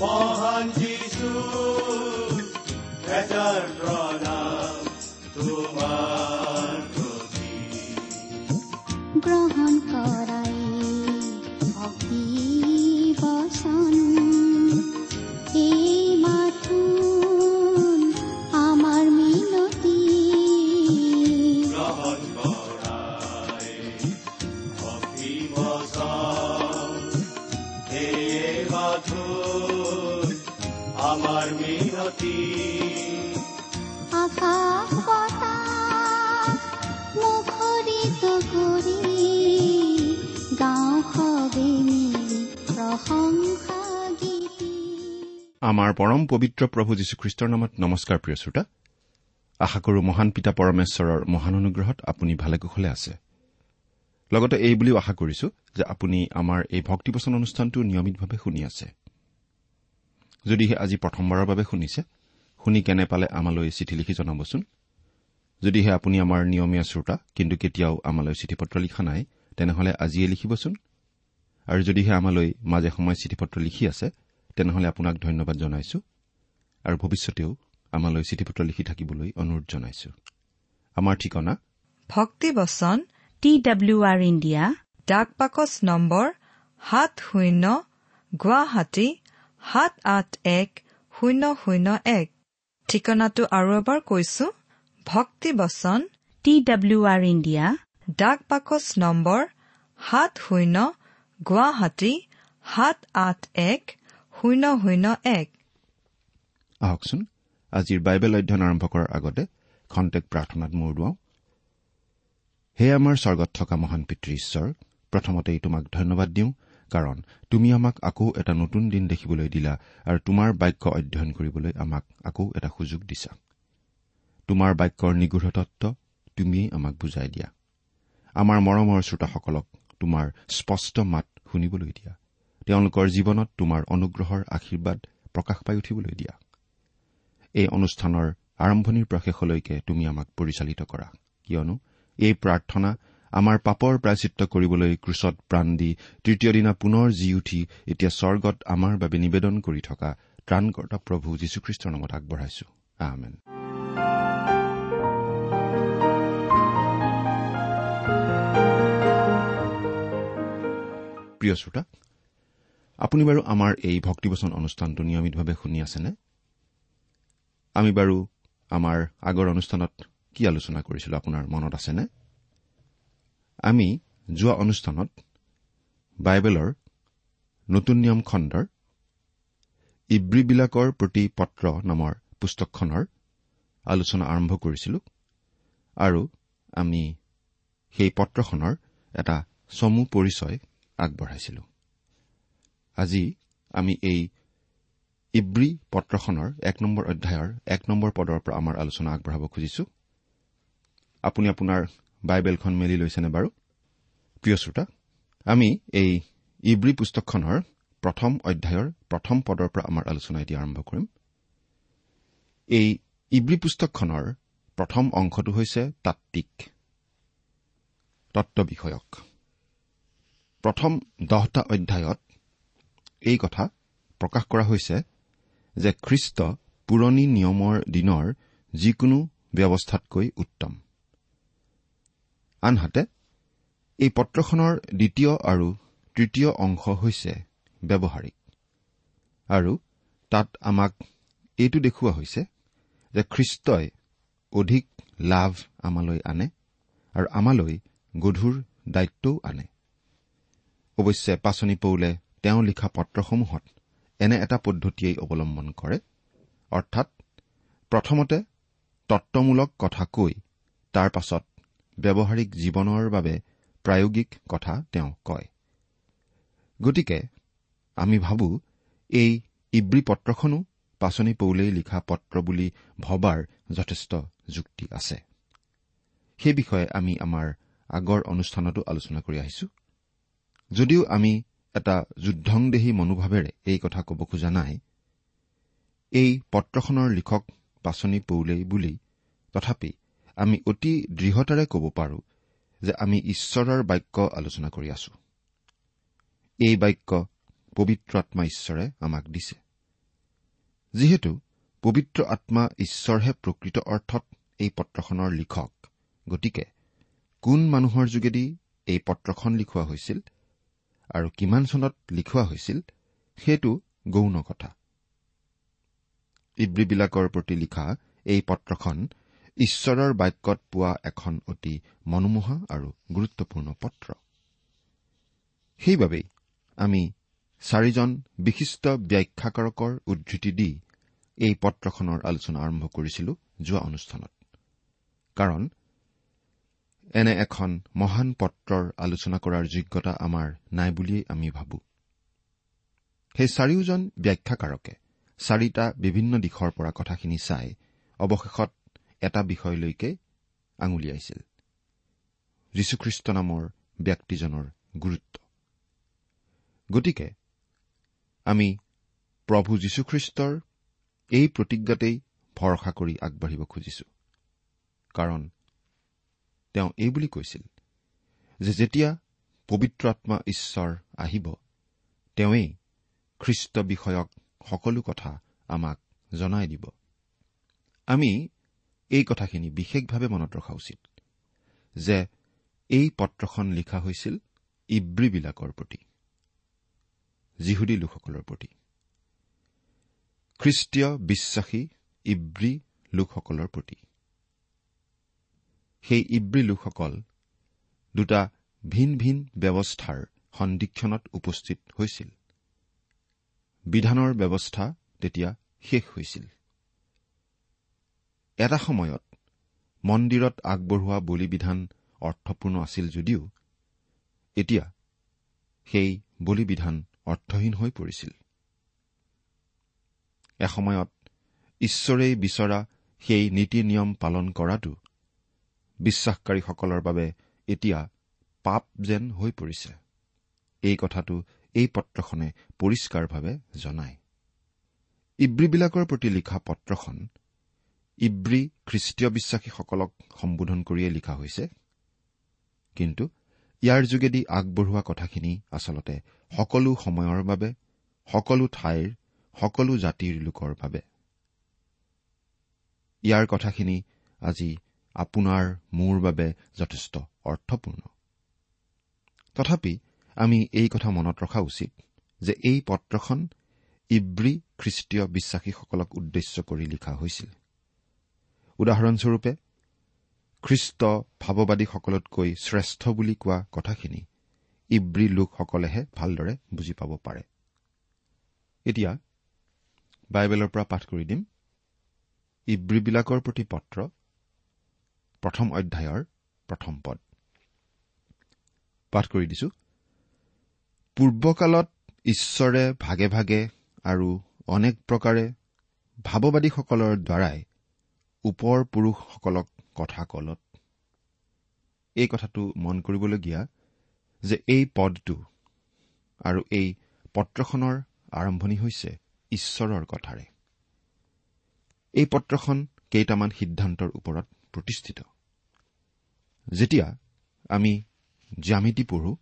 মহান যিছু হেজাৰ প্ৰণাম তোমাৰ প্ৰতি গ্ৰহণ কৰাই ভক্তি বচন। আমাৰ পৰম পবিত্ৰ প্ৰভু যীশুখ্ৰীষ্টৰ নামত নমস্কাৰ প্ৰিয় শ্ৰোতা। আশা কৰো মহান পিতা পৰমেশ্বৰৰ মহান অনুগ্ৰহত আপুনি ভালে কুশলে আছে। লগতে এই বুলিও আশা কৰিছো যে আপুনি আমাৰ এই ভক্তিপচন অনুষ্ঠানটো নিয়মিতভাৱে শুনি আছে। যদিহে আজি প্ৰথমবাৰৰ বাবে শুনিছে শুনি কেনে পালে আমালৈ চিঠি লিখি জনাবচোন। যদিহে আপুনি আমাৰ নিয়মীয়া শ্ৰোতা কিন্তু কেতিয়াও আমালৈ চিঠি পত্ৰ লিখা নাই তেনেহলে আজিয়ে লিখিবচোন। আৰু যদিহে আমালৈ মাজে সময়ে চিঠি পত্ৰ লিখি আছে তেনেহলে আপোনাক ধন্যবাদ জনাইছো আৰু ভৱিষ্যতেও আমালৈ চিঠি পত্ৰ লিখি থাকিবলৈ অনুৰোধ জনাইছো। আমাৰ ঠিকনা? ভক্তি বচন টি ডাব্লিউ আৰ ইণ্ডিয়া ডাক পাকচ নম্বৰ সাত শূন্য গুৱাহাটী সাত আঠ এক শূন্য শূন্য এক। ঠিকনাটো আৰু এবাৰ কৈছো ভক্তি বচন টি ডাব্লিউ আৰ ইণ্ডিয়া ডাক পাকচ নম্বৰ সাত শূন্য গুৱাহাটী সাত আঠ এক শূন্য শূন্য এক। আহকচোন আজিৰ বাইবেল অধ্যয়ন আৰম্ভ কৰাৰ আগতে খন্তেক প্ৰাৰ্থনাত মূৰ দুৱাওঁ। হে আমাৰ স্বৰ্গত থকা মহান পিতৃ ঈশ্বৰ প্ৰথমতেই তোমাক ধন্যবাদ দিওঁ কাৰণ তুমি আমাক আকৌ এটা নতুন দিন দেখিবলৈ দিলা আৰু তোমাৰ বাক্য অধ্যয়ন কৰিবলৈ আমাক আকৌ এটা সুযোগ দিছা। তোমাৰ বাক্যৰ নিগূঢ় তত্ব তুমিয়েই আমাক বুজাই দিয়া। আমাৰ মৰমৰ শ্ৰোতাসকলক তোমাৰ স্পষ্ট মাত শুনিবলৈ দিয়া। তেওঁলোকৰ জীৱনত তোমাৰ অনুগ্ৰহৰ আশীৰ্বাদ প্ৰকাশ পাই উঠিবলৈ দিয়া। এই অনুষ্ঠানৰ আৰম্ভণিৰ পৰা শেষলৈকে তুমি আমাক পৰিচালিত কৰা। কিয়নো এই প্ৰাৰ্থনা আমাৰ পাপৰ প্ৰায়চিত্ৰ কৰিবলৈ ক্ৰুচত প্ৰাণ দি তৃতীয় দিনা পুনৰ জি উঠি এতিয়া স্বৰ্গত আমাৰ বাবে নিবেদন কৰি থকা ত্ৰাণকৰ্তা প্ৰভু যীশুখ্ৰীষ্টৰ নামত আগবঢ়াইছো। আমেন। প্ৰিয় শ্ৰোতা আপুনি বাৰু আমাৰ এই ভক্তিবচন অনুষ্ঠানটো নিয়মিতভাৱে শুনি আছেনে? আমি বাৰু আমাৰ আগৰ অনুষ্ঠানত কি আলোচনা কৰিছিলো আপোনাৰ মনত আছেনে? আমি যোৱা অনুষ্ঠানত বাইবেলৰ নতুন নিয়ম খণ্ডৰ ইব্ৰীবিলাকৰ প্ৰতি পত্ৰ নামৰ পুস্তকখনৰ আলোচনা আৰম্ভ কৰিছিলো আৰু আমি সেই পত্ৰখনৰ এটা চমু পৰিচয় আগবঢ়াইছিলো। আজি আমি এই ইব্ৰী পত্ৰখনৰ এক নম্বৰ অধ্যায়ৰ এক নম্বৰ পদৰ পৰা আমাৰ আলোচনা আগবঢ়াব খুজিছো। আপুনি আপোনাৰ বাইবেলখন মেলি লৈছেনে বাৰু? প্ৰিয় শ্ৰোতা আমি এই ইব্ৰী পুস্তকখনৰ প্ৰথম অধ্যায়ৰ প্ৰথম পদৰ পৰা আমাৰ আলোচনা এতিয়া আৰম্ভ কৰিম। এই ইব্ৰী পুস্তকখনৰ প্ৰথম অংশটো হৈছে তাত্বিক তত্ব বিষয়ক প্ৰথম দহটা অধ্যায়ত এই কথা প্ৰকাশ কৰা হৈছে যে খ্ৰীষ্ট পুৰণি নিয়মৰ দিনৰ যিকোনো ব্যৱস্থাতকৈ উত্তম। আনহাতে এই পত্ৰখনৰ দ্বিতীয় আৰু তৃতীয় অংশ হৈছে ব্যৱহাৰিক। আৰু তাত আমাক এইটো দেখুওৱা হৈছে যে খ্ৰীষ্টই অধিক লাভ আমালৈ আনে আৰু আমালৈ গধুৰ দায়িত্বও আনে। অৱশ্যে পাচনি পৌলে তেওঁ লিখা পত্ৰসমূহত এনে এটা পদ্ধতিয়েই অৱলম্বন কৰে অৰ্থাৎ প্ৰথমতে তত্বমূলক কথা কৈ তাৰ পাছত ব্যৱহাৰিক জীৱনৰ বাবে প্ৰায়োগিক কথা তেওঁ কয়। গতিকে আমি ভাবো এই ইব্ৰী পত্ৰখনো পাচনি পৌলেই লিখা পত্ৰ বুলি ভবাৰ যথেষ্ট যুক্তি আছে। সেই বিষয়ে আমি আমাৰ আগৰ অনুষ্ঠানতো আলোচনা কৰি আহিছো। যদিও আমি এটা যুদ্ধংদেহী মনোভাৱেৰে এই কথা ক'ব খোজা নাই। এই পত্ৰখনৰ লিখক পাচনি পৌলেই বুলি তথাপি আমি অতি দৃঢ়তাৰে ক'ব পাৰো যে আমি ঈশ্বৰৰ বাক্য আলোচনা কৰি আছো। এই বাক্য পবিত্ৰ আত্মা ঈশ্বৰে আমাক দিছে। যিহেতু পবিত্ৰ আত্মা ঈশ্বৰহে প্ৰকৃত অৰ্থত এই পত্ৰখনৰ লিখক গতিকে কোন মানুহৰ যোগেদি এই পত্ৰখন লিখোৱা হৈছিল আৰু কিমান চনত লিখোৱা হৈছিল সেইটো গৌণ কথা। ইব্ৰীবিলাকৰ প্ৰতি লিখা এই পত্ৰখন ঈশ্বৰৰ বাক্যত পোৱা এখন অতি মনোমোহা আৰু গুৰুত্বপূৰ্ণ পত্ৰ। সেইবাবেই আমি চাৰিজন বিশিষ্ট ব্যাখ্যাকাৰকৰ উদ্ধৃতি দি এই পত্ৰখনৰ আলোচনা আৰম্ভ কৰিছিলো যোৱা অনুষ্ঠানত। কাৰণ এনে এখন মহান পত্ৰৰ আলোচনা কৰাৰ যোগ্যতা আমাৰ নাই বুলিয়েই আমি ভাবো। সেই চাৰিওজন ব্যাখ্যাকাৰকে চাৰিটা বিভিন্ন দিশৰ পৰা কথাখিনি চাই অৱশেষত এটা বিষয়লৈকে আঙুলিয়াইছিল যীশুখ্ৰীষ্ট নামৰ ব্যক্তিজনৰ গুৰুত্ব। গতিকে আমি প্ৰভু যীশুখ্ৰীষ্টৰ এই প্ৰতিজ্ঞাতেই ভৰসা কৰি আগবাঢ়িব খুজিছো। কাৰণ তেওঁ এই বুলি কৈছিল যে যেতিয়া পবিত্ৰ আত্মা ঈশ্বৰ আহিব তেওঁৱেই খ্ৰীষ্ট বিষয়ক সকলো কথা আমাক জনাই দিব। আমি এই কথাখিনি বিশেষভাৱে মনত ৰখা উচিত যে এই পত্ৰখন লিখা হৈছিল ইব্ৰীবিলাকৰ প্ৰতি যিহুদী লোকসকলৰ প্ৰতি। খ্ৰীষ্টীয় বিশ্বাসী ইব্ৰী লোকসকলৰ প্ৰতি। সেই ইব্ৰী লোকসকল দুটা ভিন ভিন ব্যৱস্থাৰ সন্দিক্ষণত উপস্থিত হৈছিল। বিধানৰ ব্যৱস্থা তেতিয়া শেষ হৈছিল। এটা সময়ত মন্দিৰত আগবঢ়োৱা বলিবিধান অৰ্থপূৰ্ণ আছিল যদিও এতিয়া সেই বলিবিধান অৰ্থহীন হৈ পৰিছিল। এসময়ত ঈশ্বৰেই বিচৰা সেই নীতি নিয়ম পালন কৰাটো বিশ্বাসকাৰীসকলৰ বাবে এতিয়া পাপ যেন হৈ পৰিছে। এই কথাটো এই পত্ৰখনে পৰিষ্কাৰভাৱে জনায়। ইব্ৰীবিলাকৰ প্ৰতি লিখা পত্ৰখন ইব্ৰী খ্ৰীষ্টীয় বিশ্বাসীসকলক সম্বোধন কৰিয়ে লিখা হৈছে। কিন্তু ইয়াৰ যোগেদি আগবঢ়োৱা কথাখিনি আচলতে সকলো সময়ৰ বাবে সকলো ঠাইৰ সকলো জাতিৰ লোকৰ বাবে। ইয়াৰ কথাখিনি আজি আপোনাৰ মোৰ বাবে যথেষ্ট অৰ্থপূৰ্ণ। তথাপি আমি এই কথা মনত ৰখা উচিত যে এই পত্ৰখন ইব্ৰী খ্ৰীষ্টীয় বিশ্বাসীসকলক উদ্দেশ্য কৰি লিখা হৈছিল। উদাহৰণস্বৰূপে খ্ৰীষ্ট ভাৱবাদীসকলতকৈ শ্ৰেষ্ঠ বুলি কোৱা কথাখিনি ইব্ৰী লোকসকলেহে ভালদৰে বুজি পাব পাৰে। এতিয়া বাইবেলৰ পৰা পাঠ কৰি দিম। ইব্ৰীবিলাকৰ প্ৰতি পত্ৰ প্ৰথম অধ্যায়ৰ প্ৰথম পদ। পাঠ কৰি দিছো। পূৰ্বকালত ঈশ্বৰে ভাগে ভাগে আৰু অনেক প্ৰকাৰে ভাৱবাদীসকলৰ দ্বাৰাই ওপৰ পুৰুষসকলক কথা কলত। এই কথাটো মন কৰিবলগীয়া যে এই পদটো আৰু এই পত্ৰখনৰ আৰম্ভণি হৈছে ঈশ্বৰৰ কথাৰে। এই পত্ৰখন কেইটামান সিদ্ধান্তৰ ওপৰত প্ৰতিষ্ঠিত। যেতিয়া আমি জ্যামিতি পঢ়ো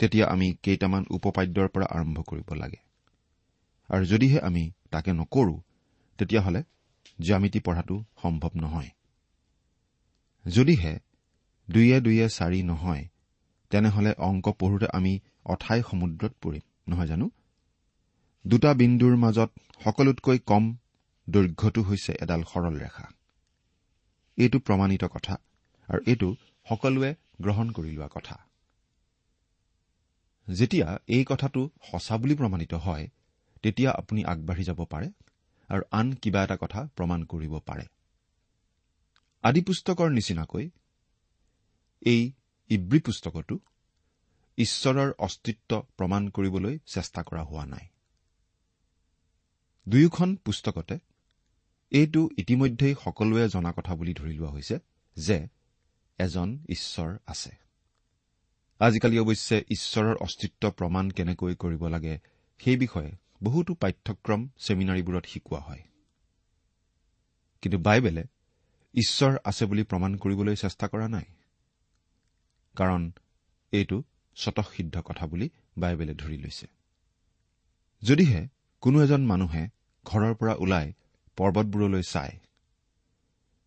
তেতিয়া আমি কেইটামান উপপাদ্যৰ পৰা আৰম্ভ কৰিব লাগে। আৰু যদিহে আমি তাকে নকৰো তেতিয়াহ'লে জ্যামিতি পঢ়াটো সম্ভৱ নহয়। যদিহে দুয়ে দুয়ে চাৰি নহয় তেনেহলে অংক পঢ়োতে আমি অথাই সমুদ্ৰত পৰিম নহয় জানো? দুটা বিন্দুৰ মাজত সকলোতকৈ কম দৈৰ্ঘ্যটো হৈছে এডাল সৰল ৰেখা এইটো প্ৰমাণিত কথা আৰু এইটো সকলোৱে গ্ৰহণ কৰি লোৱা কথা। যেতিয়া এই কথাটো সঁচা বুলি প্ৰমাণিত হয় তেতিয়া আপুনি আগবাঢ়ি যাব পাৰে আৰু আন কিবা এটা কথা প্ৰমাণ কৰিব পাৰে। আদি পুস্তকৰ নিচিনাকৈ এই ইব্ৰী পুস্তকতো ঈশ্বৰৰ অস্তিত্ব প্ৰমাণ কৰিবলৈ চেষ্টা কৰা হোৱা নাই। দুয়োখন পুস্তকতে এইটো ইতিমধ্যেই সকলোৱে জনা কথা বুলি ধৰি লোৱা হৈছে যে এজন ঈশ্বৰ আছে। আজিকালি অৱশ্যে ঈশ্বৰৰ অস্তিত্ব প্ৰমাণ কেনেকৈ কৰিব লাগে সেই বিষয়ে বহুতো পাঠ্যক্ৰম ছেমিনাৰীবোৰত শিকোৱা হয়। কিন্তু বাইবেলে ঈশ্বৰ আছে বুলি প্ৰমাণ কৰিবলৈ চেষ্টা কৰা নাই। কাৰণ এইটো স্বতঃসিদ্ধ কথা বুলি বাইবেলে ধৰি লৈছে। যদিহে কোনো এজন মানুহে ঘৰৰ পৰা ওলাই পৰ্বতবোৰলৈ চায়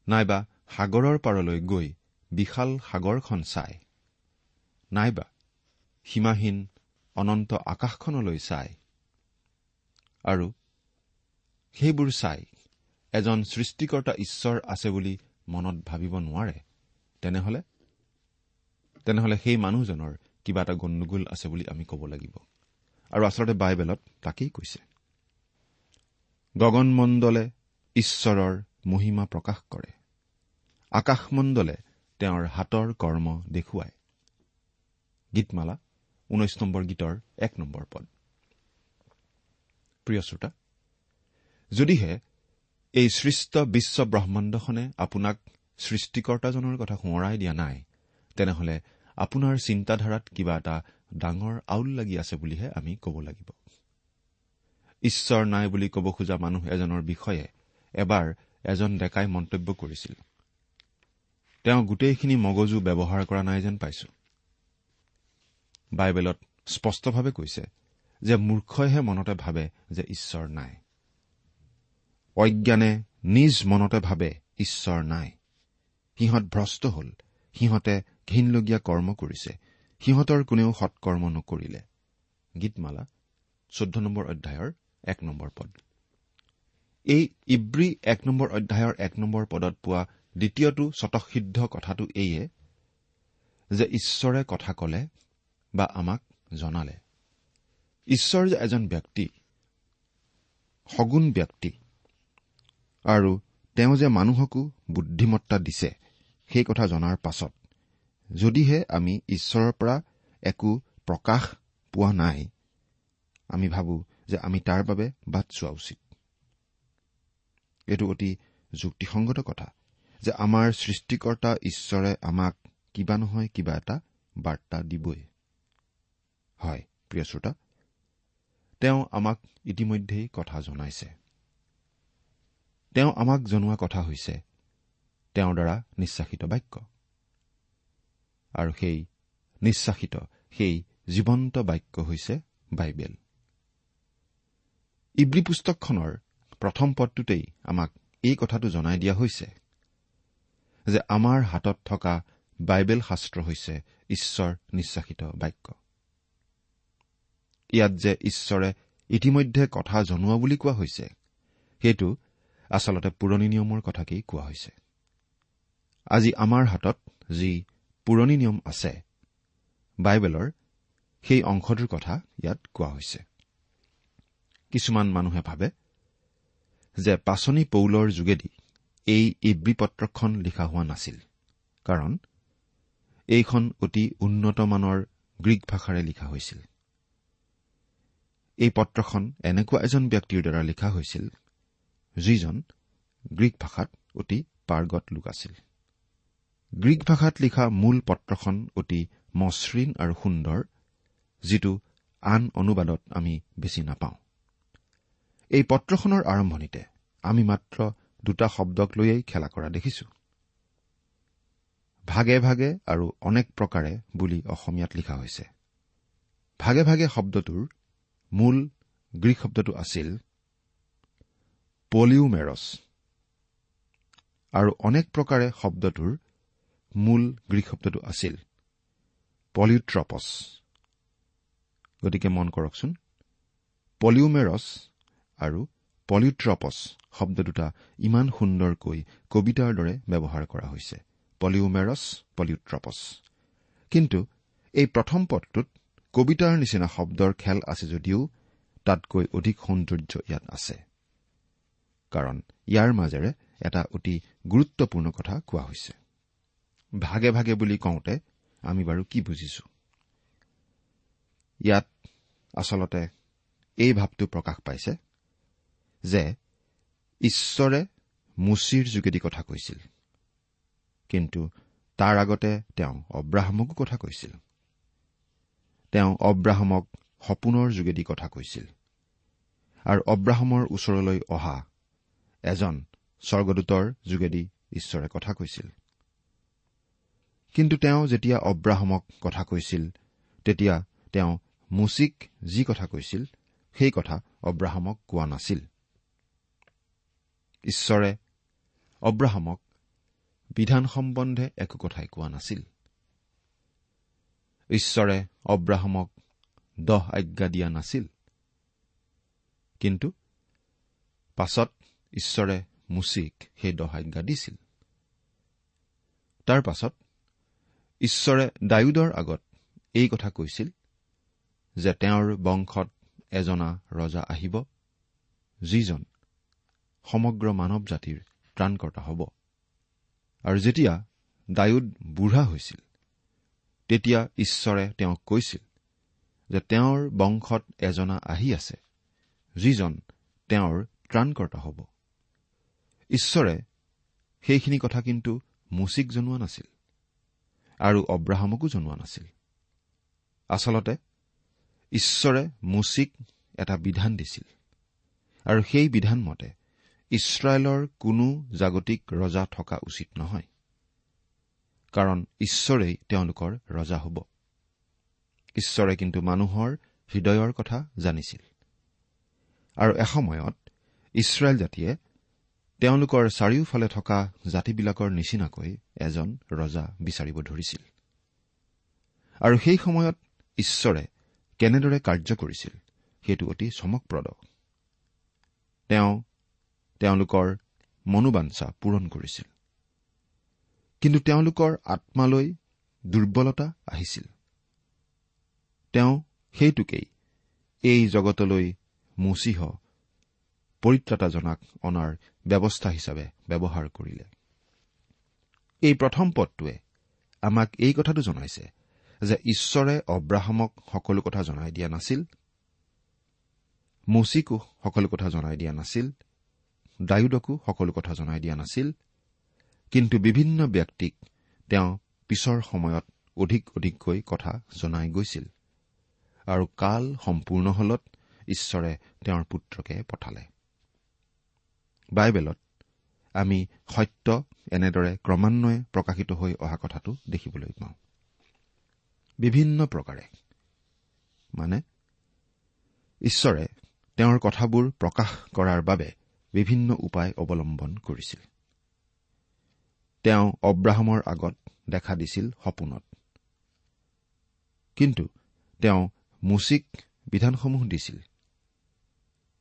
নাইবা সাগৰৰ পাৰলৈ গৈ বিশাল সাগৰখন চায় নাইবা সীমাহীন অনন্ত আকাশখনলৈ চায় আৰু সেইবোৰ চাই এজন সৃষ্টিকৰ্তা ঈশ্বৰ আছে বুলি মনত ভাবিব নোৱাৰে। তেনেহলে? তেনেহলে সেই মানুহজনৰ কিবা এটা গণ্ডগোল আছে বুলি আমি ক'ব লাগিব। আৰু আচলতে বাইবেলত তাকেই কৈছে। গগনমণ্ডলে ঈশ্বৰৰ মহিমা প্ৰকাশ কৰে। আকাশমণ্ডলে তেওঁৰ হাতৰ কৰ্ম দেখুৱায়। গীতমালা ঊনৈশ নম্বৰ গীতৰ এক নম্বৰ পদ। প্ৰিয় শ্ৰোতা যদিহে এই সৃষ্ট বিশ্ব ব্ৰহ্মাণ্ডখনে আপোনাক সৃষ্টিকৰ্তাজনৰ কথা সোঁৱৰাই দিয়া নাই তেনেহলে আপোনাৰ চিন্তাধাৰাত কিবা এটা ডাঙৰ আউল লাগি আছে বুলিহে আমি ক'ব লাগিব। ঈশ্বৰ নাই বুলি ক'ব খোজা মানুহ এজনৰ বিষয়ে এবাৰ এজন ডেকাই মন্তব্য কৰিছিল। তেওঁ গোটেইখিনি মগজু ব্যৱহাৰ কৰা নাই যেন পাইছো। বাইবেলত স্পষ্টভাৱে কৈছে যে মূৰ্খইহে মনতে ভাবে যে ঈশ্বৰ নাই। অজ্ঞানে নিজ মনতে ভাবে ঈশ্বৰ নাই। সিহঁত ভ্ৰষ্ট হল। সিহঁতে ঘীনলগীয়া কৰ্ম কৰিছে। সিহঁতৰ কোনেও সৎকৰ্ম নকৰিলে। গীতমালা চৈধ্য নম্বৰ অধ্যায়ৰ এক নম্বৰ পদ। এই ইব্ৰী এক নম্বৰ অধ্যায়ৰ এক নম্বৰ পদত পোৱা দ্বিতীয়টো স্বতঃসিদ্ধ কথাটো এইয়ে যে ঈশ্বৰে কথা কলে বা আমাক জনালে। ঈশ্বৰ যে এজন ব্যক্তি সগুণ ব্যক্তি আৰু তেওঁ যে মানুহকো বুদ্ধিমত্তা দিছে সেই কথা জনাৰ পাছত যদিহে আমি ঈশ্বৰৰ পৰা একো প্ৰকাশ পোৱা নাই আমি ভাবো যে আমি তাৰ বাবে বাট চোৱা উচিত। এইটো অতি যুক্তিসংগত কথা যে আমাৰ সৃষ্টিকৰ্তা ঈশ্বৰে আমাক কিবা নহয় কিবা এটা বাৰ্তা দিবই। হয় প্ৰিয় শ্ৰোতা তেওঁ আমাক ইতিমধ্যেই কথা জনাইছে। তেওঁ আমাক জনোৱা কথা হৈছে তেওঁৰ দ্বাৰা নিশ্বাসিত বাক্য। আৰু সেই নিশ্বাসিত সেই জীৱন্ত বাক্য হৈছে বাইবেল। ইব্ৰী পুস্তকখনৰ প্ৰথম পদটোতেই আমাক এই কথাটো জনাই দিয়া হৈছে যে আমাৰ হাতত থকা বাইবেল শাস্ত্ৰ হৈছে ঈশ্বৰ নিশ্বাসিত বাক্য। ইয়াত যে ঈশ্বৰে ইতিমধ্যে কথা জনোৱা বুলি কোৱা হৈছে সেইটো আচলতে পুৰণি নিয়মৰ কথাকেই কোৱা হৈছে। আজি আমাৰ হাতত যি পুৰণি নিয়ম আছে বাইবেলৰ সেই অংশটোৰ কথা ইয়াত কোৱা হৈছে। কিছুমান মানুহে ভাবে যে পাচনি পৌলৰ যোগেদি এই ইব্ৰী পত্ৰখন লিখা হোৱা নাছিল কাৰণ এইখন অতি উন্নতমানৰ গ্ৰীক ভাষাৰে লিখা হৈছিল। এই পত্ৰখন এনেকুৱা এজন ব্যক্তিৰ দ্বাৰা লিখা হৈছিল যিজন গ্ৰীক ভাষাত অতি পাৰ্গত লোক আছিল। গ্ৰীক ভাষাত লিখা মূল পত্ৰখন অতি মসৃণ আৰু সুন্দৰ যিটো আন অনুবাদত আমি বেছি নাপাওঁ। এই পত্ৰখনৰ আৰম্ভণিতে আমি মাত্ৰ দুটা শব্দক লৈয়েই খেলা কৰা দেখিছো। ভাগে ভাগে আৰু অনেক প্ৰকাৰে বুলি অসমীয়াত লিখা হৈছে। ভাগে ভাগে শব্দটোৰ মূল গ্ৰীক শব্দটো আছিল পলিউমেৰছ আৰু অনেক প্ৰকাৰে শব্দটোৰ মূল গ্ৰীক শব্দটো আছিল পলিউট্ৰপছ। গতিকে মন কৰকচোন। পলিউমেৰছ আৰু পলিউট্ৰপছ শব্দ দুটা ইমান সুন্দৰকৈ কবিতাৰ দৰে ব্যৱহাৰ কৰা হৈছে। পলিউমেৰছ পলিউট্ৰপছ। কিন্তু এই প্ৰথম পদটোত কবিতাৰ নিচিনা শব্দৰ খেল আছে যদিও তাতকৈ অধিক সৌন্দৰ্য ইয়াত আছে। কাৰণ ইয়াৰ মাজেৰে এটা অতি গুৰুত্বপূৰ্ণ কথা কোৱা হৈছে। ভাগে ভাগে বুলি কওঁতে আমি বাৰু কি বুজিছো? ইয়াত আচলতে এই ভাৱটো প্ৰকাশ পাইছে যে ঈশ্বৰে মুচিৰ যোগেদি কথা কৈছিল। কিন্তু তাৰ আগতে তেওঁ অব্ৰাহামকো কথা কৈছিল। তেওঁ অব্ৰাহামক সপোনৰ যোগেদি কথা কৈছিল। আৰু অব্ৰাহামৰ ওচৰলৈ অহা এজন স্বৰ্গদূতৰ যোগেদি ঈশ্বৰে কথা কৈছিল। কিন্তু তেওঁ যেতিয়া অব্ৰাহামক কথা কৈছিল তেতিয়া তেওঁ মুচিক যি কথা কৈছিল সেই কথা অব্ৰাহামক কোৱা নাছিল। ঈশ্বৰে অব্ৰাহামক বিধান সম্বন্ধে একো কথাই কোৱা নাছিল। ঈশ্বৰে অব্ৰাহামক দহ আজ্ঞা দিয়া নাছিল। কিন্তু পাছত ঈশ্বৰে মুচিক সেই দহ আজ্ঞা দিছিল। তাৰ পাছত ঈশ্বৰে ডায়ুদৰ আগত এই কথা কৈছিল যে তেওঁৰ বংশত এজনা ৰজা আহিব যিজন সমগ্ৰ মানৱ জাতিৰ ত্ৰাণকৰ্তা হ'ব। আৰু যেতিয়া ডায়ুদ বুঢ়া হৈছিল তেতিয়া ঈশ্বৰে তেওঁক কৈছিল যে তেওঁৰ বংশত এজনা আহি আছে যিজন তেওঁৰ ত্ৰাণকৰ্তা হ'ব। ঈশ্বৰে সেইখিনি কথা কিন্তু মুচিক জনোৱা নাছিল আৰু অব্ৰাহামকো জনোৱা নাছিল। আচলতে ঈশ্বৰে মুচিক এটা বিধান দিছিল। আৰু সেই বিধান মতে ইছৰাইলৰ কোনো জাগতিক ৰজা থকা উচিত নহয়। কাৰণ ঈশ্বৰেই তেওঁলোকৰ ৰজা হ'ব। ঈশ্বৰে কিন্তু মানুহৰ হৃদয়ৰ কথা জানিছিল। আৰু এসময়ত ইছৰাইল জাতিয়ে তেওঁলোকৰ চাৰিওফালে থকা জাতিবিলাকৰ নিচিনাকৈ এজন ৰজা বিচাৰিব ধৰিছিল। আৰু সেই সময়ত ঈশ্বৰে কেনেদৰে কাৰ্য কৰিছিল সেইটো অতি চমকপ্ৰদ। তেওঁ তেওঁলোকৰ মনোবাঞ্ছা পূৰণ কৰিছিল। কিন্তু তেওঁলোকৰ আত্মালৈ দুৰ্বলতা আহিছিল। তেওঁ সেইটোকেই এই জগতলৈ মুচিহ পৰিত্ৰাতাজনাক অনাৰ ব্যৱস্থা হিচাপে ব্যৱহাৰ কৰিলে। এই প্ৰথম পদটোৱে আমাক এই কথাটো জনাইছে যে ঈশ্বৰে অব্ৰাহামক সকলো কথা জনাই দিয়া নাছিল মুচিকো সকলো কথা জনাই দিয়া নাছিল ডায়ুদকো সকলো কথা জনাই দিয়া নাছিল। কিন্তু বিভিন্ন ব্যক্তিক তেওঁ পিছৰ সময়ত অধিক অধিককৈ কথা জনাই গৈছিল। আৰু কাল সম্পূৰ্ণ হলত ঈশ্বৰে তেওঁৰ পুত্ৰকে পঠালে। বাইবেলত আমি সত্য এনেদৰে ক্ৰমান্বয়ে প্ৰকাশিত হৈ অহা কথাটো দেখিবলৈ পাওঁ। বিভিন্ন প্ৰকাৰে। মানে ঈশ্বৰে তেওঁৰ কথাবোৰ প্ৰকাশ কৰাৰ বাবে বিভিন্ন উপায় অৱলম্বন কৰিছিল। তেওঁ অব্ৰাহামৰ আগত দেখা দিছিল সপোনত। কিন্তু তেওঁ মুচিক বিধানসমূহ দিছিল।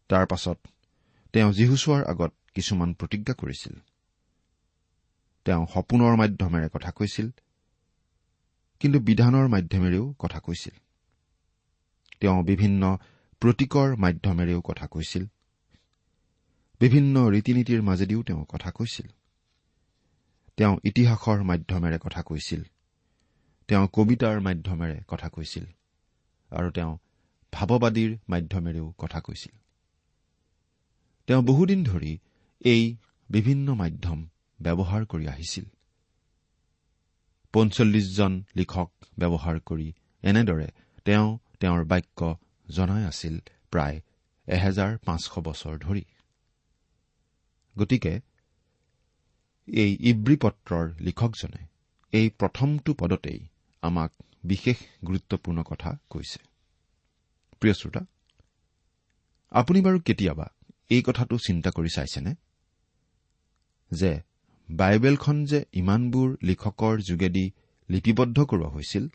তাৰ পাছত তেওঁ যীহুচোৱাৰ আগত কিছুমান প্ৰতিজ্ঞা কৰিছিল। তেওঁ সপোনৰ মাধ্যমেৰে কথা কৈছিল কিন্তু বিধানৰ মাধ্যমেৰেও কথা কৈছিল। তেওঁ বিভিন্ন প্ৰতীকৰ মাধ্যমেৰেও কথা কৈছিল। বিভিন্ন ৰীতি নীতিৰ মাজেদিও তেওঁ কথা কৈছিল। তেওঁ ইতিহাসৰ মাধ্যমেৰে কথা কৈছিল। তেওঁ কবিতাৰ মাধ্যমেৰে কথা কৈছিল। আৰু তেওঁ ভাৱবাদীৰ মাধ্যমেৰেও কথা কৈছিল। তেওঁ বহুদিন ধৰি এই বিভিন্ন মাধ্যম ব্যৱহাৰ কৰি আহিছিল। পঞ্চল্লিছজন লিখক ব্যৱহাৰ কৰি এনেদৰে তেওঁ তেওঁৰ বাক্য জনাই আছিল প্ৰায় এহেজাৰ পাঁচশ বছৰ ধৰি। গতিকে এই ইব্ৰী পত্ৰৰ লিখকজনে এই প্ৰথমটো পদতেই আমাক বিশেষ গুৰুত্বপূৰ্ণ কথা কৈছে। প্ৰিয় শ্ৰোতা আপুনি বাৰু কেতিয়াবা এই কথাটো চিন্তা কৰি চাইছেনে? যে বাইবেলখন যে ইমানবোৰ লিখকৰ যোগেদি লিপিবদ্ধ কৰোৱা হৈছিল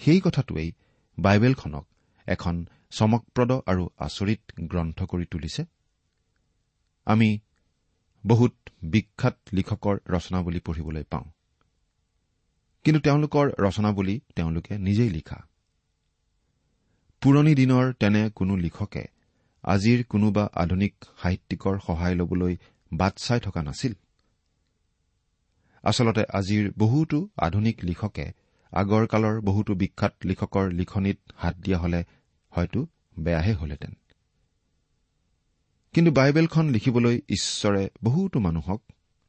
সেই কথাটোৱেই বাইবেলখনক এখন চমকপ্ৰদ আৰু আচৰিত গ্ৰন্থ কৰি তুলিছে? আমি বহুত বিখ্যাত লিখকৰ ৰচনাৱলী পঢ়িবলৈ পাওঁ। কিন্তু তেওঁলোকৰ ৰচনাৱলী তেওঁলোকে নিজেই লিখা। পুৰণি দিনৰ তেনে কোনো লিখকে আজিৰ কোনোবা আধুনিক সাহিত্যিকৰ সহায় ল'বলৈ বাট চাই থকা নাছিল। আচলতে আজিৰ বহুতো আধুনিক লিখকে আগৰ কালৰ বহুতো বিখ্যাত লিখকৰ লিখনিত হাত দিয়া হলে হয়তো বেয়াহে হলহেঁতেন। কিন্তু বাইবেলখন লিখিবলৈ ঈশ্বৰে বহুতো মানুহক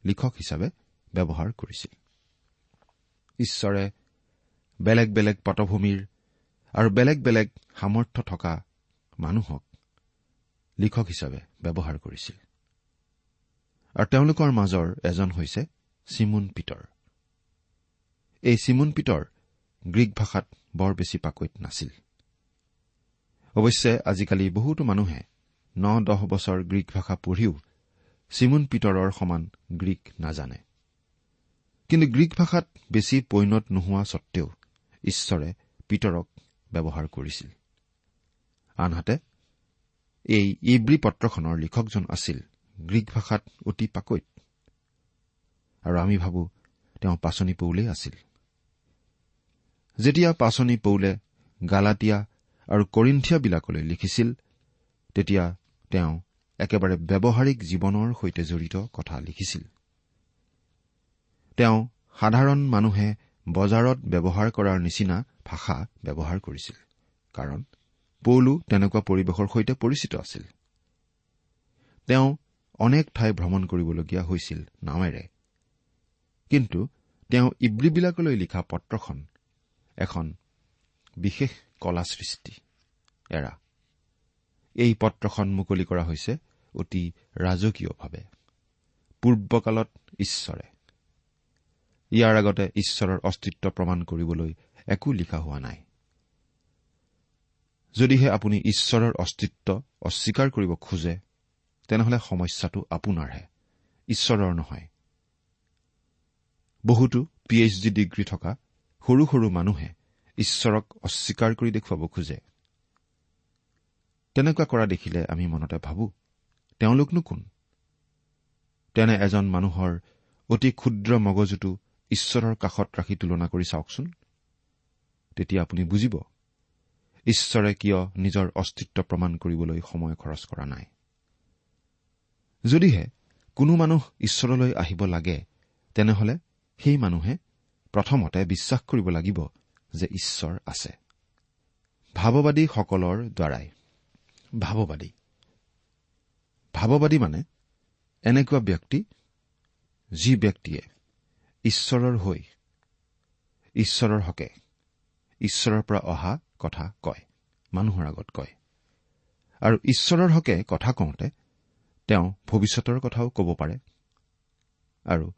লিখক হিচাপে ব্যৱহাৰ কৰিছিল। ঈশ্বৰে বেলেগ বেলেগ পটভূমিৰ আৰু বেলেগ বেলেগ সামৰ্থ্য থকা মানুহক লিখক হিচাপে ব্যৱহাৰ কৰিছিল। আৰু তেওঁলোকৰ মাজৰ এজন হৈছে চিমুন পিতৰ এই চিমুন পিতৰ গ্ৰীক ভাষাত বৰ বেছি পাকৈত নাছিল। অৱশ্যে আজিকালি বহুতো মানুহে ন দহ বছৰ গ্ৰীক ভাষা পঢ়িও চিমুন পিতৰৰ সমান গ্ৰীক নাজানে। কিন্তু গ্ৰীক ভাষাত বেছি পৈণত নোহোৱা সত্বেও ঈশ্বৰে পিতৰক ব্যৱহাৰ কৰিছিল। আনহাতে এই ইব্ৰী পত্ৰখনৰ লিখকজন আছিল গ্ৰীক ভাষাত অতি পাকৈত। আৰু আমি ভাবো তেওঁ পাচনি পৌলেই আছিল। যেতিয়া পাচনি পৌলে গালাটীয়া আৰু কৰিন্থিয়াবিলাকলৈ লিখিছিল তেতিয়া তেওঁ একেবাৰে ব্যৱহাৰিক জীৱনৰ সৈতে জড়িত কথা লিখিছিল। তেওঁ সাধাৰণ মানুহে বজাৰত ব্যৱহাৰ কৰাৰ নিচিনা ভাষা ব্যৱহাৰ কৰিছিল কাৰণ পৌলো তেনেকুৱা পৰিৱেশৰ সৈতে পৰিচিত আছিল। তেওঁ অনেক ঠাই ভ্ৰমণ কৰিবলগীয়া হৈছিল নাৱেৰে। কিন্তু তেওঁ ইব্ৰীবিলাকলৈ লিখা পত্ৰখন এখন বিশেষ কলা সৃষ্টি এৰা। এই পত্ৰখন মুকলি কৰা হৈছে অতি ৰাজকীয়ভাৱে। পূৰ্বকালত ঈশ্বৰে। ইয়াৰ আগতে ঈশ্বৰৰ অস্তিত্ব প্ৰমাণ কৰিবলৈ একো লিখা হোৱা নাই। যদিহে আপুনি ঈশ্বৰৰ অস্তিত্ব অস্বীকাৰ কৰিব খোজে তেনেহলে সমস্যাটো আপোনাৰহে। ঈশ্বৰৰ নহয়। বহুতো পি এইচ ডি ডিগ্ৰী থকা সৰু সৰু মানুহে ঈশ্বৰক অস্বীকাৰ কৰি দেখুৱাব খোজে। তেনেকুৱা কৰা দেখিলে আমি মনতে ভাবো তেওঁলোকনো কোন? তেনে এজন মানুহৰ অতি ক্ষুদ্ৰ মগজুটো ঈশ্বৰৰ কাষত ৰাখি তুলনা কৰি চাওকচোন। তেতিয়া আপুনি বুজিব ঈশ্বৰে কিয় নিজৰ অস্তিত্ব প্ৰমাণ কৰিবলৈ সময় খৰচ কৰা নাই। যদিহে কোনো মানুহ ঈশ্বৰলৈ আহিব লাগে তেনেহলে সেই মানুহে প্ৰথমতে বিশ্বাস কৰিব লাগিব যে ঈশ্বৰ আছে। ভাৱবাদীসকলৰ দ্বাৰাই। ভাৱবাদী। ভাৱবাদী মানে এনেকুৱা ব্যক্তি যি ব্যক্তিয়ে ঈশ্বৰৰ হৈ ঈশ্বৰৰ হকে ঈশ্বৰৰ পৰা অহা কথা কয় মানুহৰ আগত কয়। আৰু ঈশ্বৰৰ হকে কথা কওঁতে তেওঁ ভৱিষ্যতৰ কথাও ক'ব পাৰে আৰু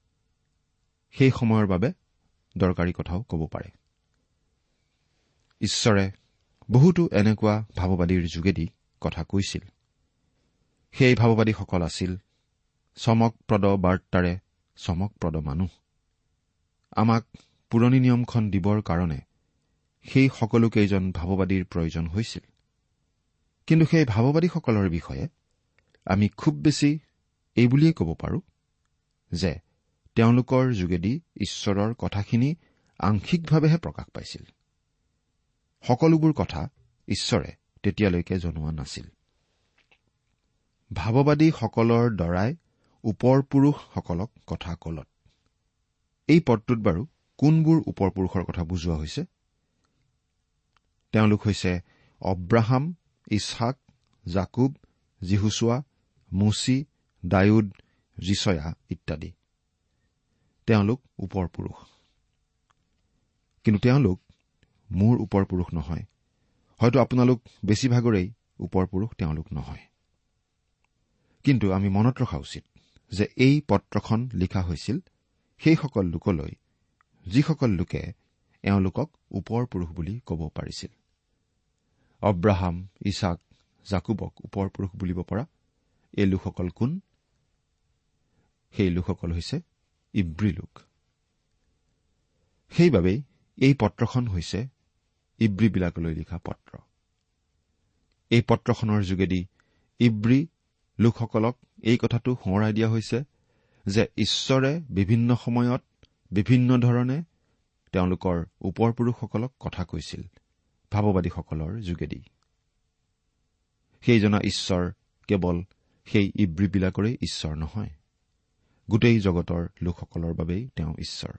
সেই সময়ৰ বাবে দৰকাৰী কথাও ক'ব পাৰে। ঈশ্বৰে বহুতো এনেকুৱা ভাৱবাদীৰ যোগেদি কথা কৈছিল। সেই ভাৱবাদীসকল আছিল চমকপ্ৰদ বাৰ্তাৰে চমকপ্ৰদ মানুহ। আমাক পুৰণি নিয়মখন দিবৰ কাৰণে সেই সকলোকেইজন ভাৱবাদীৰ প্ৰয়োজন হৈছিল। কিন্তু সেই ভাৱবাদীসকলৰ বিষয়ে আমি খুব বেছি এই বুলিয়েই ক'ব পাৰো যে তেওঁলোকৰ যোগেদি ঈশ্বৰৰ কথাখিনি আংশিকভাৱেহে প্ৰকাশ পাইছিল। সকলোবোৰ কথা ঈশ্বৰে তেতিয়ালৈকে জনোৱা নাছিল। ভাৱবাদীসকলৰ দ্বাৰাই ওপৰ পুৰুষসকলক কথা কলত এই পদটোত বাৰু কোনবোৰ ওপৰ পুৰুষৰ কথা বুজোৱা হৈছে? তেওঁলোক হৈছে অব্ৰাহাম ইছহাক জাকুব জিহুচোৱা মুচি ডায়ুদ জিচয়া ইত্যাদি। তেওঁলোক ওপৰ পুৰুষ কিন্তু তেওঁলোক মোৰ ওপৰ পুৰুষ নহয়। হয়তো আপোনালোক বেছিভাগৰেই ওপৰ পুৰুষ তেওঁলোক নহয়। কিন্তু আমি মনত ৰখা উচিত যে এই পত্ৰখন লিখা হৈছিল সেইসকল লোকলৈ যিসকল লোকে এওঁলোকক ওপৰ পুৰুষ বুলি ক'ব পাৰিছিল। অব্ৰাহাম ইছাক জাকুবক ওপৰ পুৰুষ বুলিব পৰা এই লোকসকল কোন? সেই লোকসকল হৈছে ইব্ৰী লোক। সেইবাবেই এই পত্ৰখন হৈছে ইব্ৰীবিলাকলৈ লিখা পত্ৰ। এই পত্ৰখনৰ যোগেদি ইব্ৰী লোকসকলক এই কথাটো সোঁৱৰাই দিয়া হৈছে যে ঈশ্বৰে বিভিন্ন সময়ত বিভিন্ন ধৰণে তেওঁলোকৰ ওপৰ পুৰুষসকলক কথা কৈছিল ভাৱবাদীসকলৰ যোগেদি। সেইজনা ঈশ্বৰ কেৱল সেই ইব্ৰীবিলাকৰে ঈশ্বৰ নহয় গোটেই জগতৰ লোকসকলৰ বাবেই তেওঁ ঈশ্বৰ।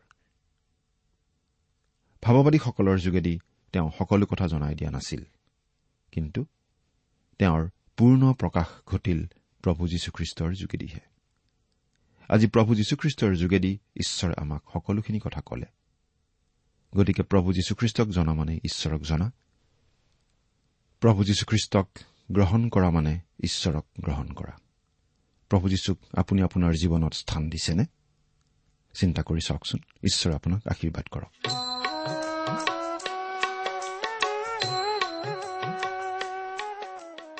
ভাৱবাদীসকলৰ যোগেদি তেওঁ সকলো কথা জনাই দিয়া নাছিল। কিন্তু তেওঁৰ পূৰ্ণ প্ৰকাশ ঘটিল প্ৰভু যীশুখ্ৰীষ্টৰ যোগেদিহে। আজি প্ৰভু যীশুখ্ৰীষ্টৰ যোগেদি ঈশ্বৰে আমাক সকলোখিনি কথা কলে। গতিকে প্ৰভু যীশুখ্ৰীষ্টক জনা মানে ঈশ্বৰক জনা। প্ৰভু যীশুখ্ৰীষ্টক গ্ৰহণ কৰা মানে ঈশ্বৰক গ্ৰহণ কৰা। প্ৰভু যীশুক আপুনি আপোনাৰ জীৱনত স্থান দিছেনে? চিন্তা কৰি চাওকচোন। ঈশ্বৰে আপোনাক আশীৰ্বাদ কৰক।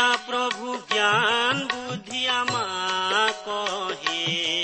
দিয়া প্ৰভু জ্ঞান বুদ্ধি আমাক হে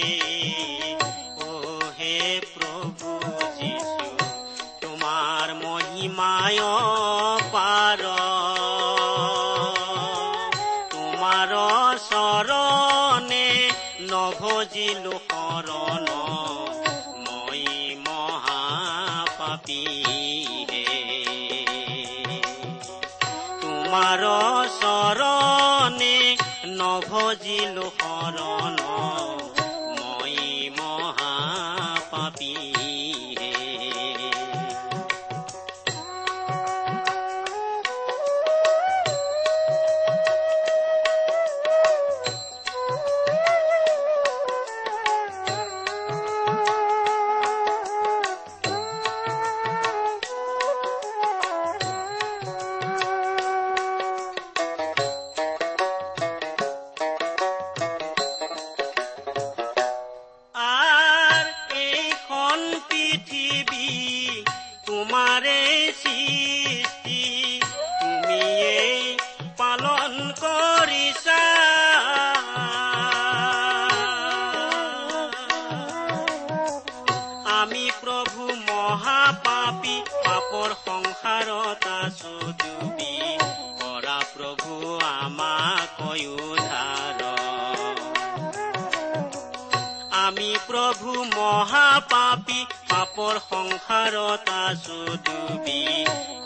ডুবি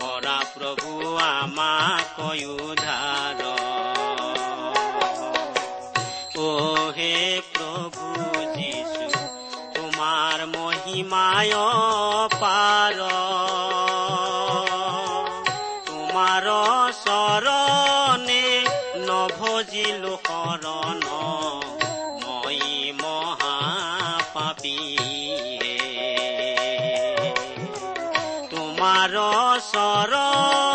কৰা প্ৰভু আমাক অ হে প্ৰভু যিছু তোমাৰ মহিমায় পাৰ চৰণে